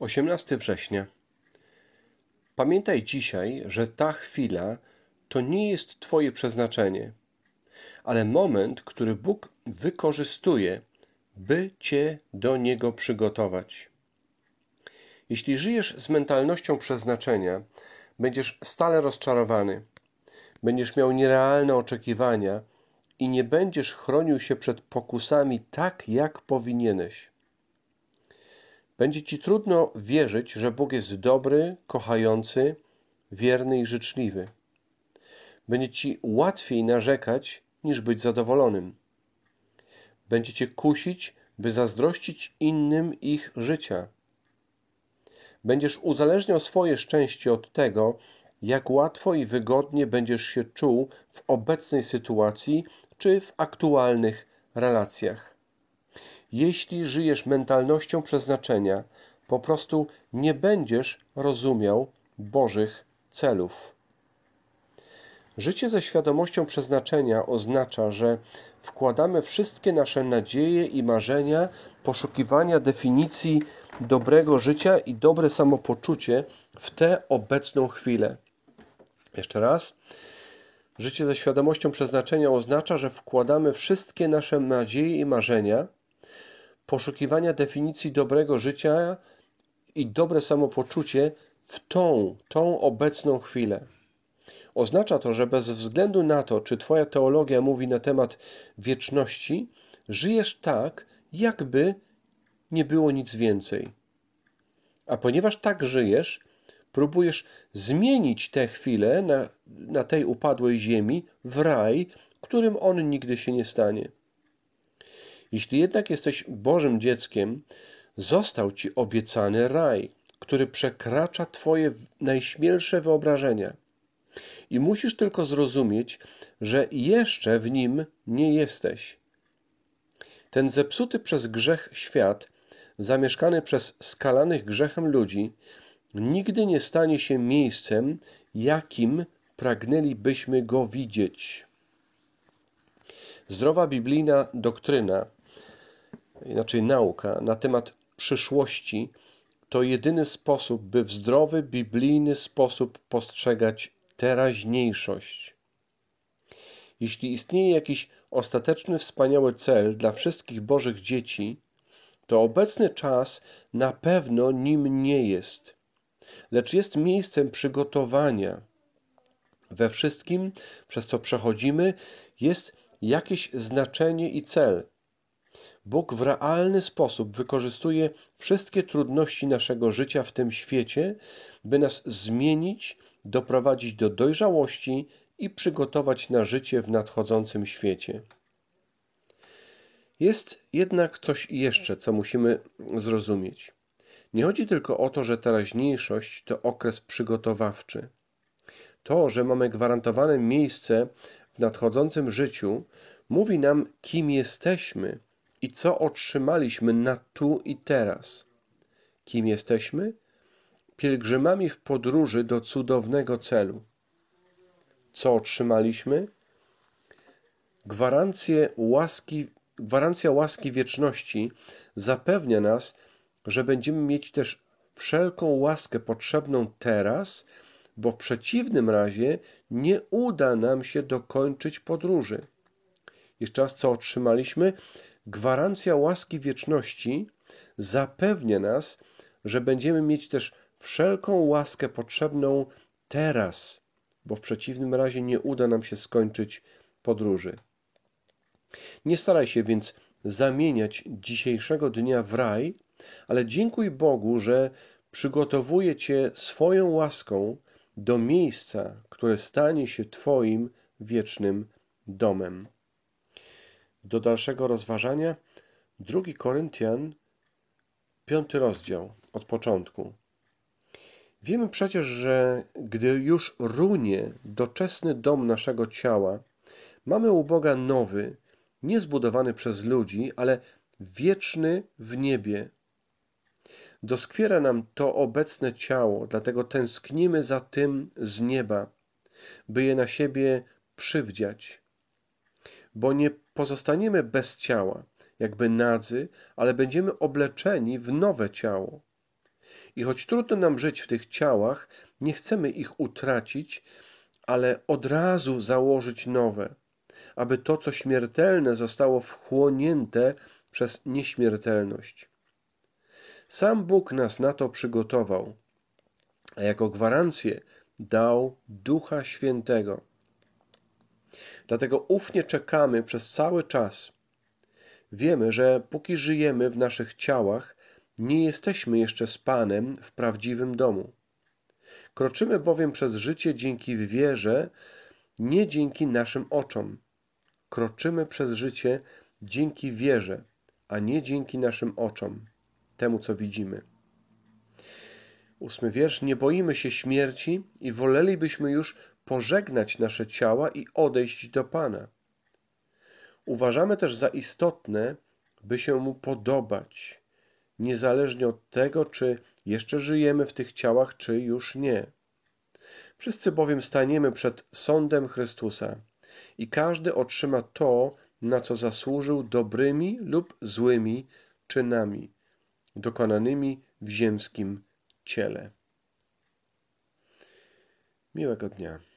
18 września. Pamiętaj dzisiaj, że ta chwila to nie jest Twoje przeznaczenie, ale moment, który Bóg wykorzystuje, by Cię do niego przygotować. Jeśli żyjesz z mentalnością przeznaczenia, będziesz stale rozczarowany, będziesz miał nierealne oczekiwania i nie będziesz chronił się przed pokusami tak, jak powinieneś. Będzie ci trudno wierzyć, że Bóg jest dobry, kochający, wierny i życzliwy. Będzie ci łatwiej narzekać niż być zadowolonym. Będzie cię kusić, by zazdrościć innym ich życia. Będziesz uzależniał swoje szczęście od tego, jak łatwo i wygodnie będziesz się czuł w obecnej sytuacji czy w aktualnych relacjach. Jeśli żyjesz mentalnością przeznaczenia, po prostu nie będziesz rozumiał Bożych celów. Życie ze świadomością przeznaczenia oznacza, że wkładamy wszystkie nasze nadzieje i marzenia, poszukiwania definicji dobrego życia i dobre samopoczucie w tę obecną chwilę. Jeszcze raz. Życie ze świadomością przeznaczenia oznacza, że wkładamy wszystkie nasze nadzieje i marzenia, poszukiwania definicji dobrego życia i dobre samopoczucie w tą, tą obecną chwilę. Oznacza to, że bez względu na to, czy Twoja teologia mówi na temat wieczności, żyjesz tak, jakby nie było nic więcej. A ponieważ tak żyjesz, próbujesz zmienić tę chwilę na, na tej upadłej ziemi w raj, którym on nigdy się nie stanie. Jeśli jednak jesteś Bożym dzieckiem, został ci obiecany raj, który przekracza Twoje najśmielsze wyobrażenia. I musisz tylko zrozumieć, że jeszcze w nim nie jesteś. Ten zepsuty przez grzech świat, zamieszkany przez skalanych grzechem ludzi, nigdy nie stanie się miejscem, jakim pragnęlibyśmy go widzieć. Zdrowa biblijna doktryna, inaczej nauka na temat przyszłości to jedyny sposób, by w zdrowy, biblijny sposób postrzegać teraźniejszość. Jeśli istnieje jakiś ostateczny, wspaniały cel dla wszystkich Bożych dzieci, to obecny czas na pewno nim nie jest, lecz jest miejscem przygotowania. We wszystkim, przez co przechodzimy, jest jakieś znaczenie i cel. Bóg w realny sposób wykorzystuje wszystkie trudności naszego życia w tym świecie, by nas zmienić, doprowadzić do dojrzałości i przygotować na życie w nadchodzącym świecie. Jest jednak coś jeszcze, co musimy zrozumieć. Nie chodzi tylko o to, że teraźniejszość to okres przygotowawczy. To, że mamy gwarantowane miejsce w nadchodzącym życiu, mówi nam, kim jesteśmy i co otrzymaliśmy na tu i teraz. Kim jesteśmy? Pielgrzymami w podróży do cudownego celu. Co otrzymaliśmy? Gwarancję łaski, gwarancja łaski wieczności zapewnia nas, że będziemy mieć też wszelką łaskę potrzebną teraz, bo w przeciwnym razie nie uda nam się dokończyć podróży. Jeszcze raz, co otrzymaliśmy? Gwarancja łaski wieczności zapewnia nas, że będziemy mieć też wszelką łaskę potrzebną teraz, bo w przeciwnym razie nie uda nam się skończyć podróży. Nie staraj się więc zamieniać dzisiejszego dnia w raj, ale dziękuj Bogu, że przygotowuje Cię swoją łaską do miejsca, które stanie się Twoim wiecznym domem. Do dalszego rozważania 2 Koryntian, 5 rozdział od początku. Wiemy przecież, że gdy już runie doczesny dom naszego ciała, mamy u Boga nowy, nie zbudowany przez ludzi, ale wieczny w niebie. Doskwiera nam to obecne ciało, dlatego tęsknimy za tym z nieba, by je na siebie przywdziać. Bo nie pozostaniemy bez ciała, jakby nadzy, ale będziemy obleczeni w nowe ciało. I choć trudno nam żyć w tych ciałach, nie chcemy ich utracić, ale od razu założyć nowe, aby to, co śmiertelne, zostało wchłonięte przez nieśmiertelność. Sam Bóg nas na to przygotował, a jako gwarancję dał Ducha Świętego. Dlatego ufnie czekamy przez cały czas. Wiemy, że póki żyjemy w naszych ciałach, nie jesteśmy jeszcze z Panem w prawdziwym domu. Kroczymy bowiem przez życie dzięki wierze, nie dzięki naszym oczom. Kroczymy przez życie dzięki wierze, a nie dzięki naszym oczom, temu co widzimy. Ósmy wiersz. Nie boimy się śmierci i wolelibyśmy już pożegnać nasze ciała i odejść do Pana. Uważamy też za istotne, by się Mu podobać, niezależnie od tego, czy jeszcze żyjemy w tych ciałach, czy już nie. Wszyscy bowiem staniemy przed sądem Chrystusa i każdy otrzyma to, na co zasłużył dobrymi lub złymi czynami dokonanymi w ziemskim ciele. Miłego dnia.